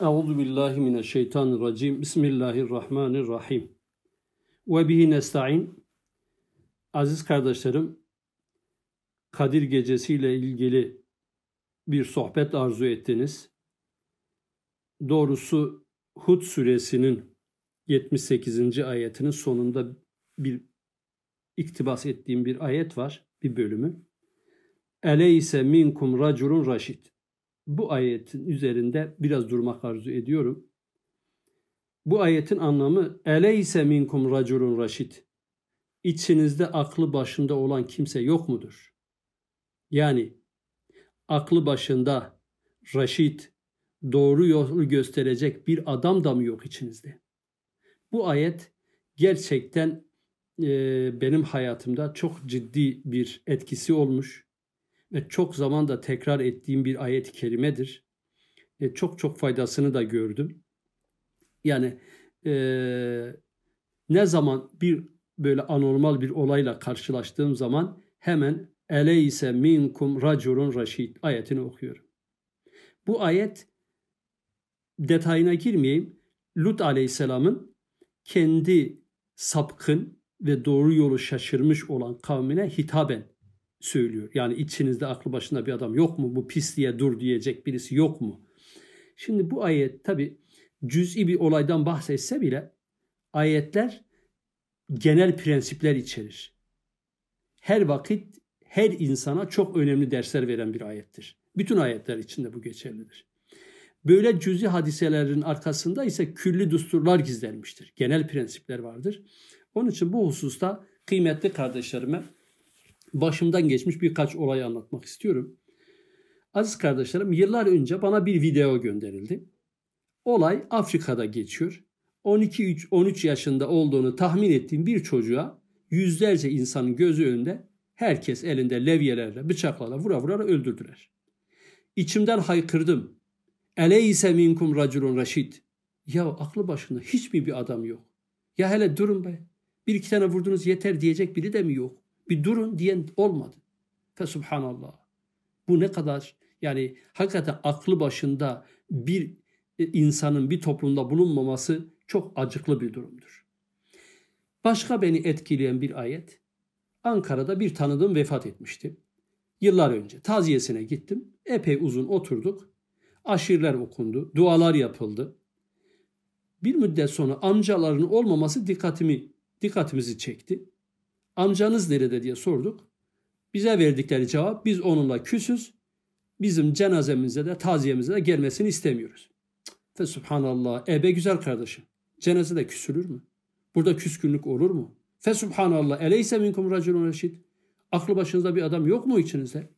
Euzu billahi mineşşeytanirracim. Bismillahirrahmanirrahim. Ve bihi nestaîn. Aziz kardeşlerim, Kadir Gecesi ile ilgili bir sohbet arzu ettiniz. Doğrusu Hud suresinin 78. ayetinin sonunda bir iktibas ettiğim bir ayet var, bir bölümü. Eleyse minkum raculun raşid bu ayetin üzerinde biraz durmak arzu ediyorum. Bu ayetin anlamı eleyse minkum raculun raşid. İçinizde aklı başında olan kimse yok mudur? Yani aklı başında raşid, doğru yolu gösterecek bir adam da mı yok içinizde? Bu ayet gerçekten e, benim hayatımda çok ciddi bir etkisi olmuş ve çok zaman da tekrar ettiğim bir ayet-i kerimedir. E, çok çok faydasını da gördüm. Yani e, ne zaman bir böyle anormal bir olayla karşılaştığım zaman hemen eleyse minkum raculun raşid ayetini okuyorum. Bu ayet detayına girmeyeyim. Lut aleyhisselamın kendi sapkın ve doğru yolu şaşırmış olan kavmine hitaben söylüyor. Yani içinizde aklı başında bir adam yok mu? Bu pisliğe dur diyecek birisi yok mu? Şimdi bu ayet tabi cüz'i bir olaydan bahsetse bile ayetler genel prensipler içerir. Her vakit her insana çok önemli dersler veren bir ayettir. Bütün ayetler içinde bu geçerlidir. Böyle cüzi hadiselerin arkasında ise külli düsturlar gizlenmiştir. Genel prensipler vardır. Onun için bu hususta kıymetli kardeşlerime başımdan geçmiş birkaç olay anlatmak istiyorum. Aziz kardeşlerim yıllar önce bana bir video gönderildi. Olay Afrika'da geçiyor. 12-13 yaşında olduğunu tahmin ettiğim bir çocuğa yüzlerce insanın gözü önünde herkes elinde levyelerle, bıçaklarla vura vura öldürdüler. İçimden haykırdım. Eleyse minkum raculun raşid. Ya aklı başında hiç mi bir adam yok? Ya hele durun be. Bir iki tane vurdunuz yeter diyecek biri de mi yok? Bir durun diyen olmadı. Fe subhanallah. Bu ne kadar yani hakikaten aklı başında bir e, insanın bir toplumda bulunmaması çok acıklı bir durumdur. Başka beni etkileyen bir ayet. Ankara'da bir tanıdığım vefat etmişti. Yıllar önce taziyesine gittim. Epey uzun oturduk. Aşirler okundu, dualar yapıldı. Bir müddet sonra amcaların olmaması dikkatimi dikkatimizi çekti. Amcanız nerede diye sorduk. Bize verdikleri cevap biz onunla küsüz. Bizim cenazemize de taziyemize de gelmesini istemiyoruz. Fe subhanallah. Ebe güzel kardeşim. Cenazede küsülür mü? Burada küskünlük olur mu? Fe subhanallah. Eleyse minkum raculun reşid. Aklı başınızda bir adam yok mu içinizde?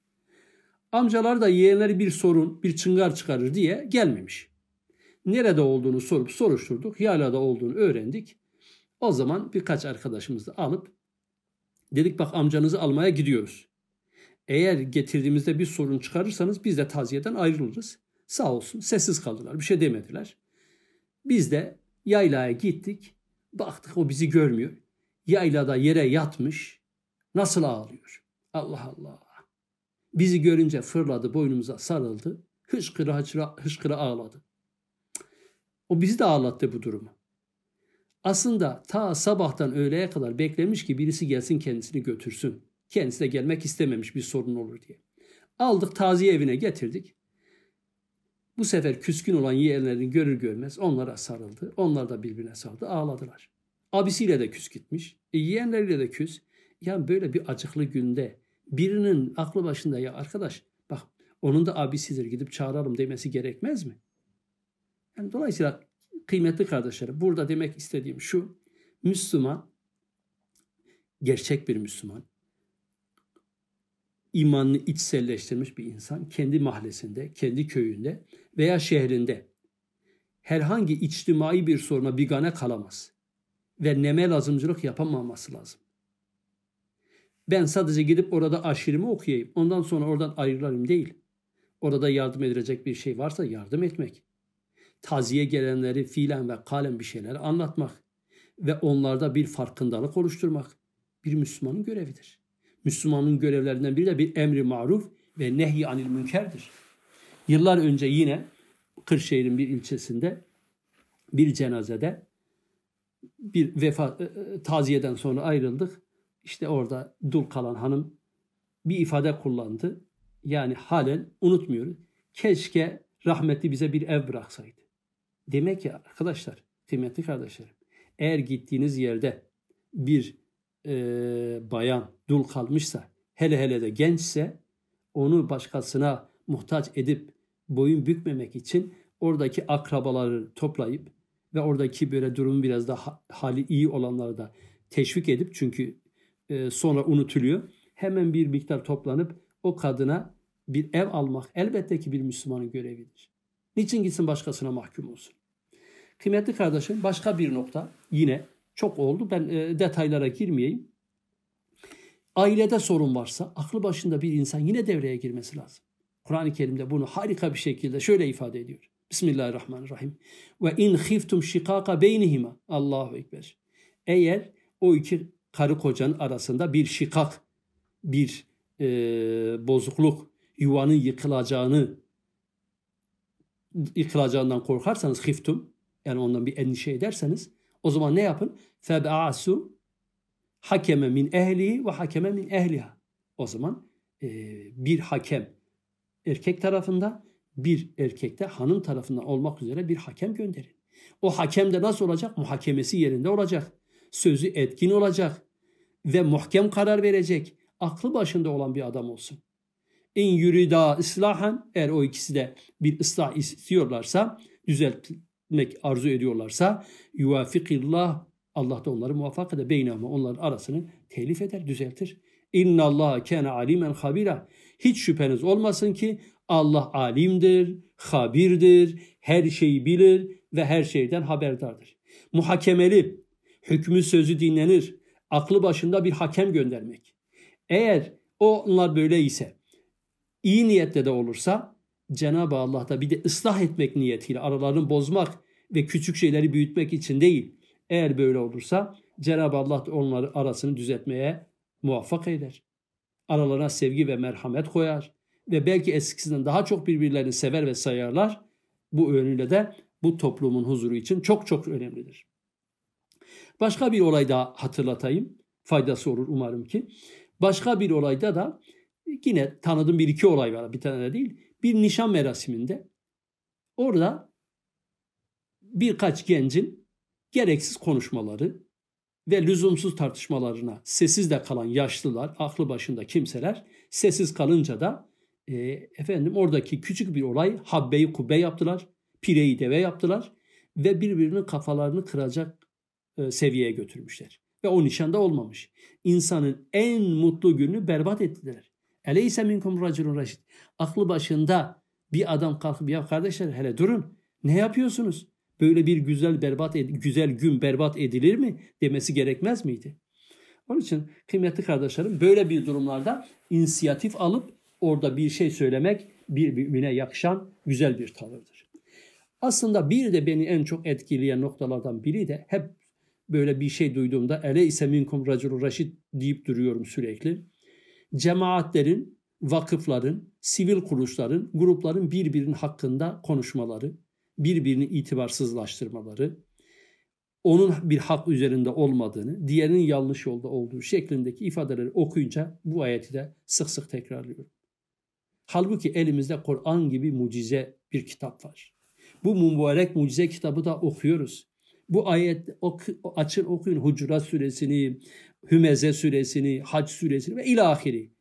Amcalar da yeğenleri bir sorun, bir çıngar çıkarır diye gelmemiş. Nerede olduğunu sorup soruşturduk. Yalada olduğunu öğrendik. O zaman birkaç arkadaşımızı alıp Dedik bak amcanızı almaya gidiyoruz. Eğer getirdiğimizde bir sorun çıkarırsanız biz de taziyeden ayrılırız. Sağ olsun sessiz kaldılar bir şey demediler. Biz de yaylaya gittik. Baktık o bizi görmüyor. Yaylada yere yatmış. Nasıl ağlıyor? Allah Allah. Bizi görünce fırladı boynumuza sarıldı. Hışkıra hışkıra, hışkıra ağladı. O bizi de ağlattı bu durumu. Aslında ta sabahtan öğleye kadar beklemiş ki birisi gelsin kendisini götürsün. Kendisi de gelmek istememiş bir sorun olur diye. Aldık taziye evine getirdik. Bu sefer küskün olan yeğenlerini görür görmez onlara sarıldı. Onlar da birbirine sarıldı ağladılar. Abisiyle de küs gitmiş. E, yeğenleriyle de küs. Yani böyle bir acıklı günde birinin aklı başında ya arkadaş bak onun da abisidir gidip çağıralım demesi gerekmez mi? Yani dolayısıyla kıymetli kardeşlerim burada demek istediğim şu. Müslüman, gerçek bir Müslüman, imanını içselleştirmiş bir insan kendi mahallesinde, kendi köyünde veya şehrinde herhangi içtimai bir soruna bigane kalamaz ve neme lazımcılık yapamaması lazım. Ben sadece gidip orada aşirimi okuyayım, ondan sonra oradan ayrılarım değil. Orada yardım edilecek bir şey varsa yardım etmek taziye gelenleri fiilen ve kalen bir şeyler anlatmak ve onlarda bir farkındalık oluşturmak bir Müslümanın görevidir. Müslümanın görevlerinden biri de bir emri maruf ve nehy anil münkerdir. Yıllar önce yine Kırşehir'in bir ilçesinde bir cenazede bir vefa e, e, taziyeden sonra ayrıldık. İşte orada dul kalan hanım bir ifade kullandı. Yani halen unutmuyoruz. Keşke rahmetli bize bir ev bıraksaydı. Demek ki arkadaşlar, kıymetli kardeşlerim, eğer gittiğiniz yerde bir e, bayan dul kalmışsa, hele hele de gençse, onu başkasına muhtaç edip boyun bükmemek için oradaki akrabaları toplayıp ve oradaki böyle durum biraz daha hali iyi olanları da teşvik edip çünkü e, sonra unutuluyor. Hemen bir miktar toplanıp o kadına bir ev almak elbette ki bir Müslümanın görevidir. Niçin gitsin başkasına mahkum olsun? Kıymetli kardeşim başka bir nokta yine çok oldu ben e, detaylara girmeyeyim. Ailede sorun varsa aklı başında bir insan yine devreye girmesi lazım. Kur'an-ı Kerim'de bunu harika bir şekilde şöyle ifade ediyor. Bismillahirrahmanirrahim. Ve in khiftum şikaka beynihima. Allahu ekber. Eğer o iki karı kocanın arasında bir şikak, bir e, bozukluk, yuvanın yıkılacağını yıkılacağından korkarsanız hiftum yani ondan bir endişe ederseniz o zaman ne yapın? Feb'asu hakeme min ehli ve hakeme min ehliha. O zaman e, bir hakem erkek tarafında bir erkekte hanım tarafından olmak üzere bir hakem gönderin. O hakem de nasıl olacak? Muhakemesi yerinde olacak. Sözü etkin olacak ve muhkem karar verecek. Aklı başında olan bir adam olsun. İn yurida ıslahan eğer o ikisi de bir ıslah istiyorlarsa, düzeltmek arzu ediyorlarsa yuvafikillah Allah da onları muvaffak eder. Beynama onların arasını telif eder, düzeltir. İnna Allah kana alimen habira. Hiç şüpheniz olmasın ki Allah alimdir, habirdir, her şeyi bilir ve her şeyden haberdardır. Muhakemeli, hükmü sözü dinlenir, aklı başında bir hakem göndermek. Eğer onlar böyle ise, iyi niyetle de olursa Cenab-ı Allah da bir de ıslah etmek niyetiyle aralarını bozmak ve küçük şeyleri büyütmek için değil. Eğer böyle olursa Cenab-ı Allah onları arasını düzeltmeye muvaffak eder. Aralarına sevgi ve merhamet koyar ve belki eskisinden daha çok birbirlerini sever ve sayarlar. Bu yönüyle de bu toplumun huzuru için çok çok önemlidir. Başka bir olay daha hatırlatayım. Faydası olur umarım ki. Başka bir olayda da yine tanıdığım bir iki olay var. Bir tane de değil. Bir nişan merasiminde orada birkaç gencin gereksiz konuşmaları ve lüzumsuz tartışmalarına sessiz de kalan yaşlılar, aklı başında kimseler sessiz kalınca da e, efendim oradaki küçük bir olay habbeyi kubbe yaptılar, pireyi deve yaptılar ve birbirinin kafalarını kıracak e, seviyeye götürmüşler. Ve o nişanda olmamış. İnsanın en mutlu günü berbat ettiler. Eleyse minkum raculun raşid. Aklı başında bir adam kalkıp ya kardeşler hele durun. Ne yapıyorsunuz? Böyle bir güzel berbat güzel gün berbat edilir mi demesi gerekmez miydi? Onun için kıymetli kardeşlerim böyle bir durumlarda inisiyatif alıp orada bir şey söylemek bir mümine yakışan güzel bir tavırdır. Aslında bir de beni en çok etkileyen noktalardan biri de hep böyle bir şey duyduğumda ele ise minkum raculu raşid deyip duruyorum sürekli. Cemaatlerin, vakıfların, sivil kuruluşların, grupların birbirinin hakkında konuşmaları, birbirini itibarsızlaştırmaları, onun bir hak üzerinde olmadığını, diğerinin yanlış yolda olduğu şeklindeki ifadeleri okuyunca bu ayeti de sık sık tekrarlıyorum. Halbuki elimizde Kur'an gibi mucize bir kitap var. Bu mübarek mucize kitabı da okuyoruz. Bu ayet oku, açın okuyun Hucurat suresini, Hümeze suresini, Hac suresini ve ilahiri.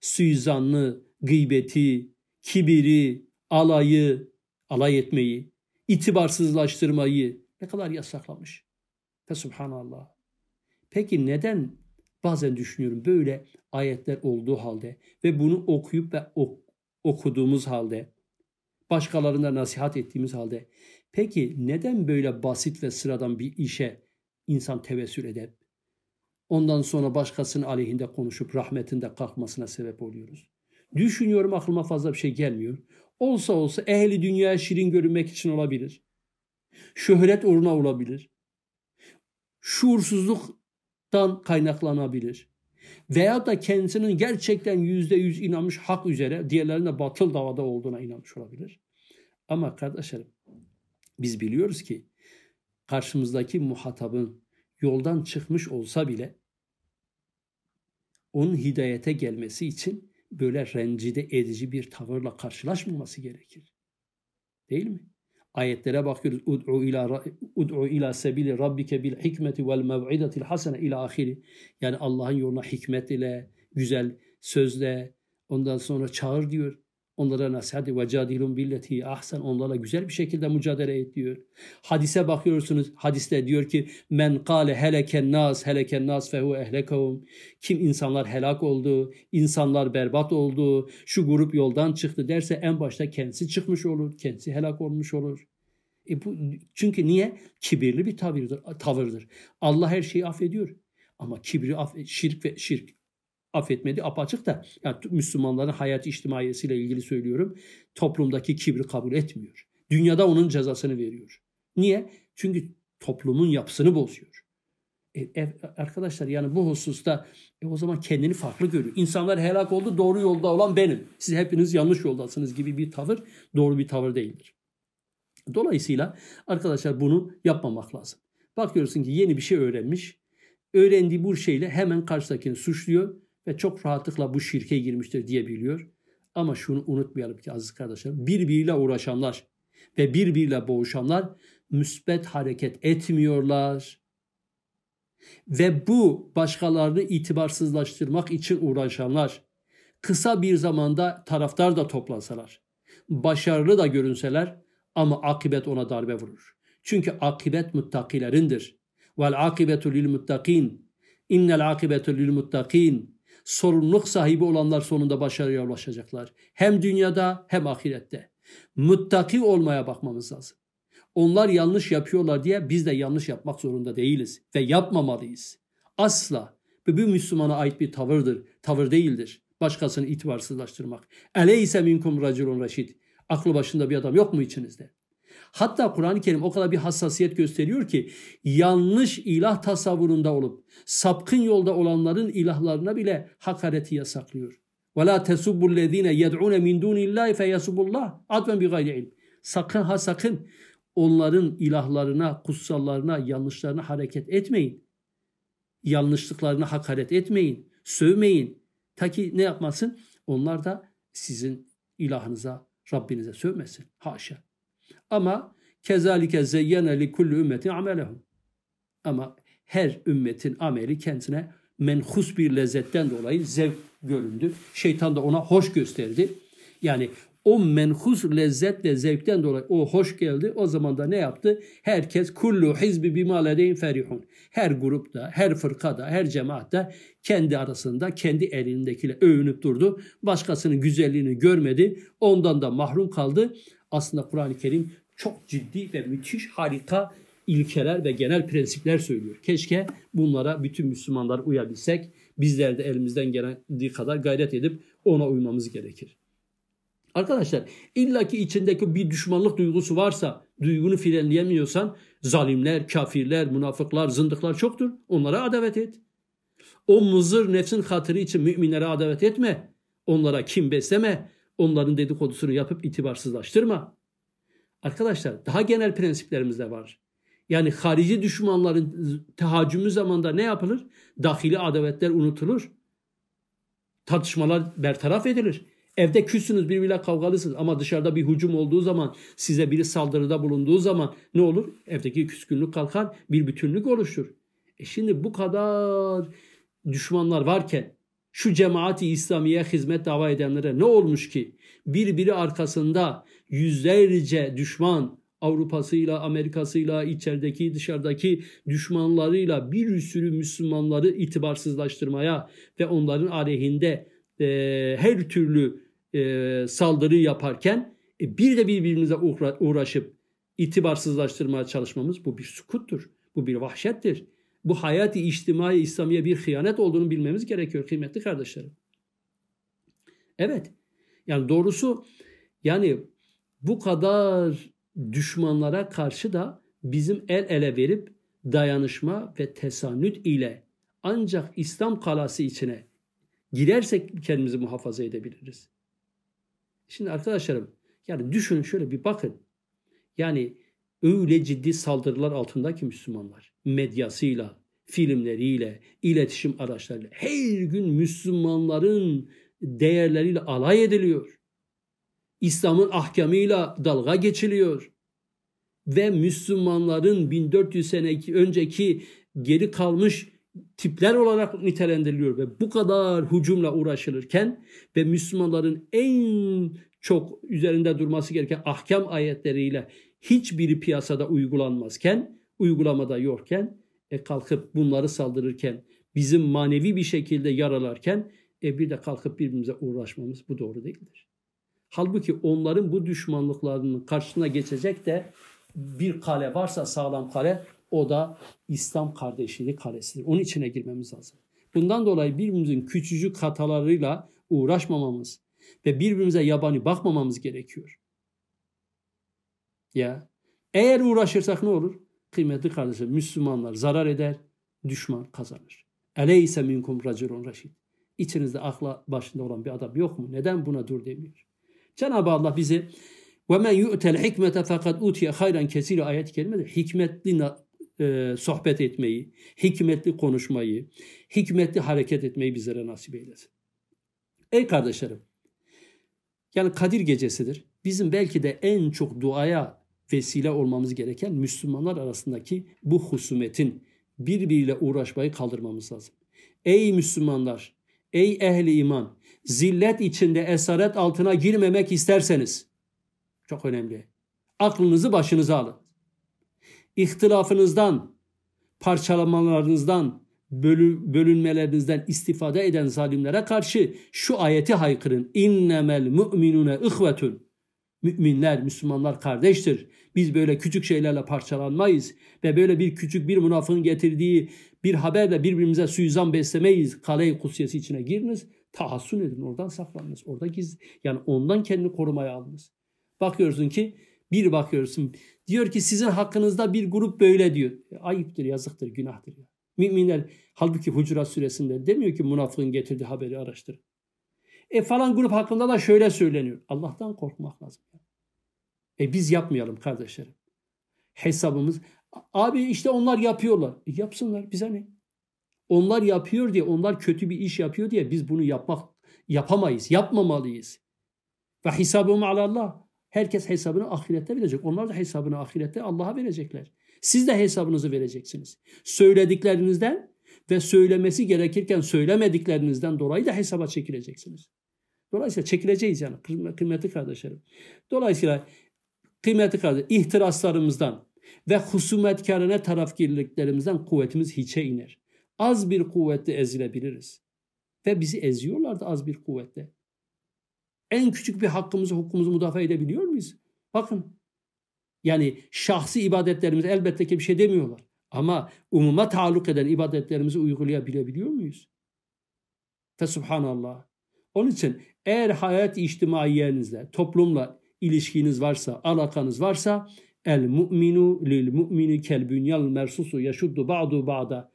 Suizanlı, gıybeti, kibiri, alayı, alay etmeyi, itibarsızlaştırmayı ne kadar yasaklamış. Ve subhanallah. Peki neden bazen düşünüyorum böyle ayetler olduğu halde ve bunu okuyup ve ok okuduğumuz halde, başkalarına nasihat ettiğimiz halde, peki neden böyle basit ve sıradan bir işe insan tevessül eder? Ondan sonra başkasının aleyhinde konuşup rahmetinde kalkmasına sebep oluyoruz. Düşünüyorum aklıma fazla bir şey gelmiyor. Olsa olsa ehli dünyaya şirin görünmek için olabilir. Şöhret uğruna olabilir. Şuursuzluktan kaynaklanabilir. Veya da kendisinin gerçekten yüzde yüz inanmış hak üzere diğerlerine batıl davada olduğuna inanmış olabilir. Ama kardeşlerim biz biliyoruz ki karşımızdaki muhatabın yoldan çıkmış olsa bile onun hidayete gelmesi için böyle rencide edici bir tavırla karşılaşmaması gerekir. Değil mi? Ayetlere bakıyoruz. Ud'u ila ud'u ila sebili rabbike bil hikmeti vel mev'idatil hasene ila ahiri. Yani Allah'ın yoluna hikmet ile, güzel sözle ondan sonra çağır diyor. Onlara nasihat ve cadilun billeti ahsen onlarla güzel bir şekilde mücadele et diyor. Hadise bakıyorsunuz. Hadiste diyor ki men kâle heleken nas heleken nas fehu ehlekahum. Kim insanlar helak oldu, insanlar berbat oldu, şu grup yoldan çıktı derse en başta kendisi çıkmış olur, kendisi helak olmuş olur. E bu, çünkü niye? Kibirli bir tavırdır, tavırdır. Allah her şeyi affediyor. Ama kibri, şirk ve şirk affetmedi apaçık da yani Müslümanların hayat içtimaiyesiyle ilgili söylüyorum. Toplumdaki kibri kabul etmiyor. Dünyada onun cezasını veriyor. Niye? Çünkü toplumun yapısını bozuyor. E, e, arkadaşlar yani bu hususta e, o zaman kendini farklı görüyor. İnsanlar helak oldu doğru yolda olan benim. Siz hepiniz yanlış yoldasınız gibi bir tavır doğru bir tavır değildir. Dolayısıyla arkadaşlar bunu yapmamak lazım. Bakıyorsun ki yeni bir şey öğrenmiş. Öğrendiği bu şeyle hemen karşıdakini suçluyor ve çok rahatlıkla bu şirke girmiştir diyebiliyor. Ama şunu unutmayalım ki aziz kardeşlerim birbiriyle uğraşanlar ve birbiriyle boğuşanlar müsbet hareket etmiyorlar. Ve bu başkalarını itibarsızlaştırmak için uğraşanlar kısa bir zamanda taraftar da toplasalar, başarılı da görünseler ama akibet ona darbe vurur. Çünkü akibet muttakilerindir. Vel akibetu lil muttakin. İnnel akibetu lil muttakin sorumluluk sahibi olanlar sonunda başarıya ulaşacaklar. Hem dünyada hem ahirette. Muttaki olmaya bakmamız lazım. Onlar yanlış yapıyorlar diye biz de yanlış yapmak zorunda değiliz ve yapmamalıyız. Asla. Bu bir Müslümana ait bir tavırdır, tavır değildir. Başkasını itibarsızlaştırmak. Eleyse minkum raculun reşid. Aklı başında bir adam yok mu içinizde? Hatta Kur'an-ı Kerim o kadar bir hassasiyet gösteriyor ki yanlış ilah tasavvurunda olup sapkın yolda olanların ilahlarına bile hakareti yasaklıyor. وَلَا تَسُبُّ الَّذ۪ينَ يَدْعُونَ مِنْ دُونِ اللّٰهِ فَيَسُبُّ اللّٰهِ عَدْوًا بِغَيْرِ ilm. Sakın ha sakın onların ilahlarına, kutsallarına, yanlışlarına hareket etmeyin. Yanlışlıklarına hakaret etmeyin. Sövmeyin. Ta ki ne yapmasın? Onlar da sizin ilahınıza, Rabbinize sövmesin. Haşa. Ama kezalike zeyyene li kulli ümmetin amelehum. Ama her ümmetin ameli kendisine menhus bir lezzetten dolayı zevk göründü. Şeytan da ona hoş gösterdi. Yani o menhus lezzetle zevkten dolayı o hoş geldi. O zaman da ne yaptı? Herkes kullu hizbi bima ledeyn ferihun. Her grupta, her fırkada, her cemaatte kendi arasında kendi elindekiyle övünüp durdu. Başkasının güzelliğini görmedi. Ondan da mahrum kaldı. Aslında Kur'an-ı Kerim çok ciddi ve müthiş harika ilkeler ve genel prensipler söylüyor. Keşke bunlara bütün Müslümanlar uyabilsek. Bizler de elimizden geldiği kadar gayret edip ona uymamız gerekir. Arkadaşlar illaki içindeki bir düşmanlık duygusu varsa, duygunu frenleyemiyorsan zalimler, kafirler, münafıklar, zındıklar çoktur. Onlara adavet et. O mızır nefsin hatırı için müminlere adavet etme. Onlara kim besleme. Onların dedikodusunu yapıp itibarsızlaştırma. Arkadaşlar daha genel prensiplerimiz de var. Yani harici düşmanların tehaccümü zamanında ne yapılır? Dahili adavetler unutulur. Tartışmalar bertaraf edilir. Evde küssünüz birbiriyle kavgalısınız ama dışarıda bir hücum olduğu zaman size biri saldırıda bulunduğu zaman ne olur? Evdeki küskünlük kalkar bir bütünlük oluşur. E şimdi bu kadar düşmanlar varken şu cemaati İslamiye hizmet dava edenlere ne olmuş ki? Birbiri arkasında yüzlerce düşman Avrupa'sıyla, Amerika'sıyla, içerideki, dışarıdaki düşmanlarıyla bir sürü Müslümanları itibarsızlaştırmaya ve onların aleyhinde e, her türlü e, saldırı yaparken e, bir de birbirimize uğraşıp itibarsızlaştırmaya çalışmamız bu bir sukuttur. Bu bir vahşettir. Bu hayati içtimai İslamiye bir hıyanet olduğunu bilmemiz gerekiyor kıymetli kardeşlerim. Evet. Yani doğrusu yani bu kadar düşmanlara karşı da bizim el ele verip dayanışma ve tesanüt ile ancak İslam kalası içine girersek kendimizi muhafaza edebiliriz. Şimdi arkadaşlarım Yani düşünün şöyle bir bakın. Yani öyle ciddi saldırılar altındaki Müslümanlar medyasıyla, filmleriyle, iletişim araçlarıyla her gün Müslümanların değerleriyle alay ediliyor. İslam'ın ahkamıyla dalga geçiliyor. Ve Müslümanların 1400 sene önceki geri kalmış tipler olarak nitelendiriliyor ve bu kadar hücumla uğraşılırken ve Müslümanların en çok üzerinde durması gereken ahkam ayetleriyle hiçbiri piyasada uygulanmazken, uygulamada yokken, e kalkıp bunları saldırırken, bizim manevi bir şekilde yaralarken e bir de kalkıp birbirimize uğraşmamız bu doğru değildir. Halbuki onların bu düşmanlıklarının karşısına geçecek de bir kale varsa sağlam kale o da İslam kardeşliği kalesidir. Onun içine girmemiz lazım. Bundan dolayı birbirimizin küçücük hatalarıyla uğraşmamamız ve birbirimize yabani bakmamamız gerekiyor. Ya eğer uğraşırsak ne olur? Kıymetli kardeşim Müslümanlar zarar eder, düşman kazanır. Eleyse minkum raculun raşid. İçinizde akla başında olan bir adam yok mu? Neden buna dur demiyor? Cenab-ı Allah bizi ve men yu'tel hikmete fakat utiye hayran kesiri ayet-i kerimede hikmetli e, sohbet etmeyi, hikmetli konuşmayı, hikmetli hareket etmeyi bizlere nasip eylesin. Ey kardeşlerim, yani Kadir gecesidir. Bizim belki de en çok duaya vesile olmamız gereken Müslümanlar arasındaki bu husumetin birbiriyle uğraşmayı kaldırmamız lazım. Ey Müslümanlar, ey ehli iman, zillet içinde esaret altına girmemek isterseniz, çok önemli, aklınızı başınıza alın. İhtilafınızdan, parçalamalarınızdan, bölü, bölünmelerinizden istifade eden zalimlere karşı şu ayeti haykırın. İnnemel mu'minune ihvetun. Müminler, Müslümanlar kardeştir. Biz böyle küçük şeylerle parçalanmayız ve böyle bir küçük bir münafığın getirdiği bir haberle birbirimize suizan beslemeyiz. Kale-i kutsiyesi içine giriniz, tahassun edin, oradan saklanınız. Orada giz, yani ondan kendini korumaya alınız. Bakıyorsun ki bir bakıyorsun diyor ki sizin hakkınızda bir grup böyle diyor. E, ayıptır, yazıktır, günahtır. Müminler halbuki Hucurat suresinde demiyor ki münafığın getirdiği haberi araştır. E falan grup hakkında da şöyle söyleniyor. Allah'tan korkmak lazım. E biz yapmayalım kardeşlerim. Hesabımız abi işte onlar yapıyorlar. E yapsınlar bize ne? Onlar yapıyor diye, onlar kötü bir iş yapıyor diye biz bunu yapmak yapamayız, yapmamalıyız. Ve hesabım Allah. Herkes hesabını ahirette verecek. Onlar da hesabını ahirette Allah'a verecekler. Siz de hesabınızı vereceksiniz. Söylediklerinizden ve söylemesi gerekirken söylemediklerinizden dolayı da hesaba çekileceksiniz. Dolayısıyla çekileceğiz yani kıymetli kardeşlerim. Dolayısıyla kıymetli kardeşlerim ihtiraslarımızdan ve husumetkarına tarafgirliklerimizden kuvvetimiz hiçe iner. Az bir kuvvetle ezilebiliriz. Ve bizi eziyorlar da az bir kuvvetle. En küçük bir hakkımızı, hukukumuzu müdafaa edebiliyor muyuz? Bakın yani şahsi ibadetlerimiz elbette ki bir şey demiyorlar. Ama umuma taalluk eden ibadetlerimizi uygulayabilebiliyor muyuz? Fe subhanallah. Onun için eğer hayat içtimaiyenizle, toplumla ilişkiniz varsa, alakanız varsa el mu'minu lil mu'mini kel bünyal mersusu yaşuddu ba'du ba'da.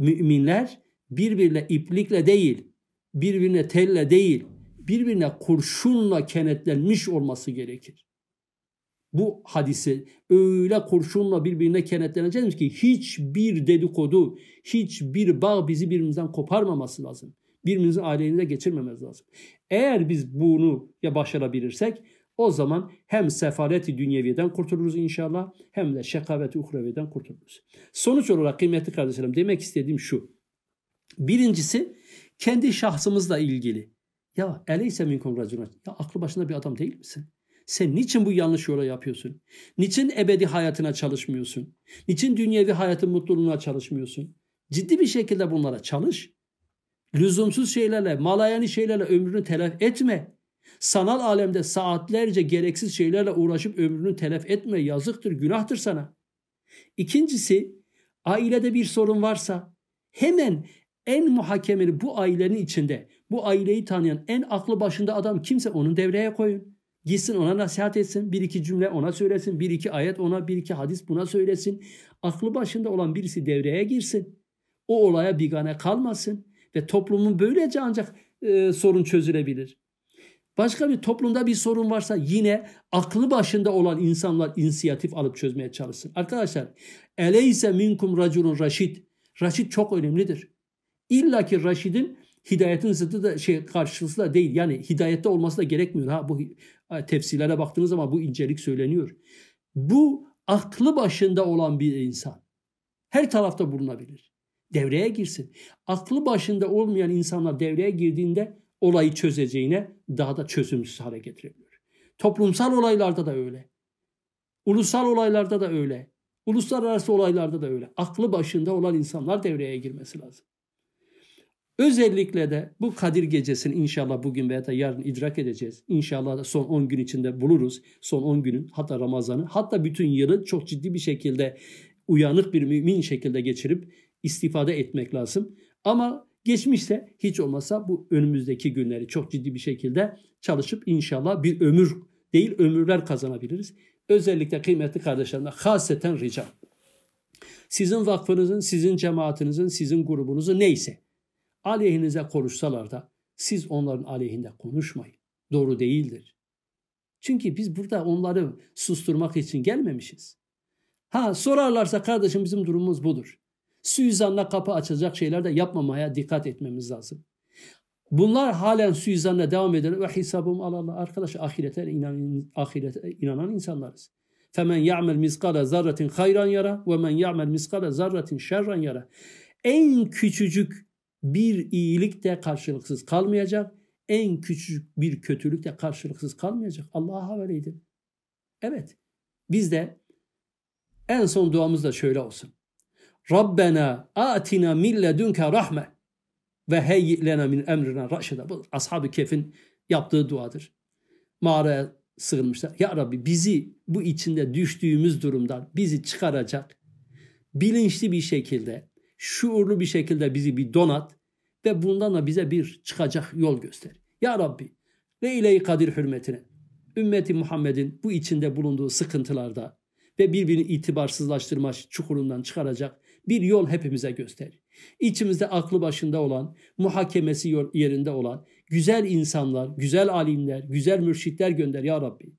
Müminler birbirine iplikle değil, birbirine telle değil, birbirine kurşunla kenetlenmiş olması gerekir. Bu hadisi öyle kurşunla birbirine kenetleneceğiz ki hiçbir dedikodu, hiçbir bağ bizi birbirimizden koparmaması lazım. Birbirimizin aleyhine geçirmemiz lazım. Eğer biz bunu ya başarabilirsek o zaman hem sefareti dünyeviden kurtuluruz inşallah hem de şekaveti uhreviden kurtuluruz. Sonuç olarak kıymetli kardeşlerim demek istediğim şu. Birincisi kendi şahsımızla ilgili. Ya eleyse minkum racun. Ya aklı başında bir adam değil misin? Sen niçin bu yanlış yola yapıyorsun? Niçin ebedi hayatına çalışmıyorsun? Niçin dünyevi hayatın mutluluğuna çalışmıyorsun? Ciddi bir şekilde bunlara çalış. Lüzumsuz şeylerle, malayani şeylerle ömrünü telef etme. Sanal alemde saatlerce gereksiz şeylerle uğraşıp ömrünü telef etme. Yazıktır, günahtır sana. İkincisi, ailede bir sorun varsa hemen en muhakemeli bu ailenin içinde bu aileyi tanıyan en aklı başında adam kimse onun devreye koyun. Gitsin ona nasihat etsin. Bir iki cümle ona söylesin. Bir iki ayet ona, bir iki hadis buna söylesin. Aklı başında olan birisi devreye girsin. O olaya bigane kalmasın. Ve toplumun böylece ancak e, sorun çözülebilir. Başka bir toplumda bir sorun varsa yine aklı başında olan insanlar inisiyatif alıp çözmeye çalışsın. Arkadaşlar eleyse minkum raculun raşid. Raşid çok önemlidir. İlla ki Raşid'in hidayetin zıddı da şey karşılığı da değil. Yani hidayette olması da gerekmiyor. Ha bu tefsirlere baktığınız zaman bu incelik söyleniyor. Bu aklı başında olan bir insan. Her tarafta bulunabilir. Devreye girsin. Aklı başında olmayan insanlar devreye girdiğinde olayı çözeceğine daha da çözümsüz hale getirebilir. Toplumsal olaylarda da öyle. Ulusal olaylarda da öyle. Uluslararası olaylarda da öyle. Aklı başında olan insanlar devreye girmesi lazım. Özellikle de bu Kadir Gecesi'ni inşallah bugün veya da yarın idrak edeceğiz. İnşallah da son 10 gün içinde buluruz. Son 10 günün hatta Ramazan'ı hatta bütün yılı çok ciddi bir şekilde uyanık bir mümin şekilde geçirip istifade etmek lazım. Ama geçmişse hiç olmasa bu önümüzdeki günleri çok ciddi bir şekilde çalışıp inşallah bir ömür değil ömürler kazanabiliriz. Özellikle kıymetli kardeşlerimle haseten rica. Sizin vakfınızın, sizin cemaatinizin, sizin grubunuzun neyse aleyhinize konuşsalar da siz onların aleyhinde konuşmayın. Doğru değildir. Çünkü biz burada onları susturmak için gelmemişiz. Ha sorarlarsa kardeşim bizim durumumuz budur. Suizanla kapı açacak şeyler de yapmamaya dikkat etmemiz lazım. Bunlar halen suizanla devam eder ve hesabım Allah arkadaş ahirete inanan, ahirete inanan insanlarız. Femen ya'mel miskale zarratin hayran yara ve men ya'mel miskale zarratin şerran yara. En küçücük bir iyilik de karşılıksız kalmayacak. En küçük bir kötülük de karşılıksız kalmayacak. Allah'a havale edin. Evet. Biz de en son duamız da şöyle olsun. Rabbena atina min ledunke rahme ve heyyi lena min emrina raşida. Bu ashab-ı kefin yaptığı duadır. Mağaraya sığınmışlar. Ya Rabbi bizi bu içinde düştüğümüz durumdan bizi çıkaracak bilinçli bir şekilde şuurlu bir şekilde bizi bir donat ve bundan da bize bir çıkacak yol göster. Ya Rabbi Leyle-i Kadir hürmetine ümmeti Muhammed'in bu içinde bulunduğu sıkıntılarda ve birbirini itibarsızlaştırma çukurundan çıkaracak bir yol hepimize göster. İçimizde aklı başında olan, muhakemesi yerinde olan güzel insanlar, güzel alimler, güzel mürşitler gönder ya Rabbi.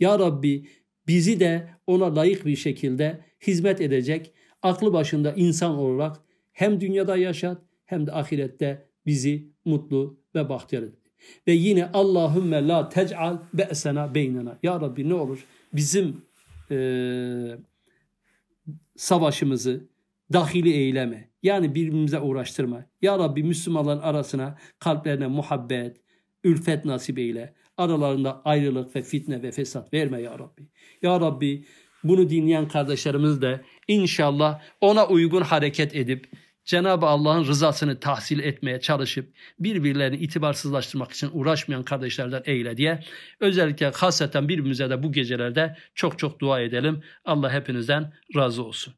Ya Rabbi bizi de ona layık bir şekilde hizmet edecek, aklı başında insan olarak hem dünyada yaşat hem de ahirette bizi mutlu ve bahtiyar eder. Ve yine Allahümme la tec'al be'sena beynena. Ya Rabbi ne olur bizim e, savaşımızı dahili eyleme. Yani birbirimize uğraştırma. Ya Rabbi Müslümanların arasına kalplerine muhabbet, ülfet nasip eyle. Aralarında ayrılık ve fitne ve fesat verme ya Rabbi. Ya Rabbi bunu dinleyen kardeşlerimiz de inşallah ona uygun hareket edip Cenab-ı Allah'ın rızasını tahsil etmeye çalışıp birbirlerini itibarsızlaştırmak için uğraşmayan kardeşlerden eyle diye özellikle hasreten birbirimize de bu gecelerde çok çok dua edelim. Allah hepinizden razı olsun.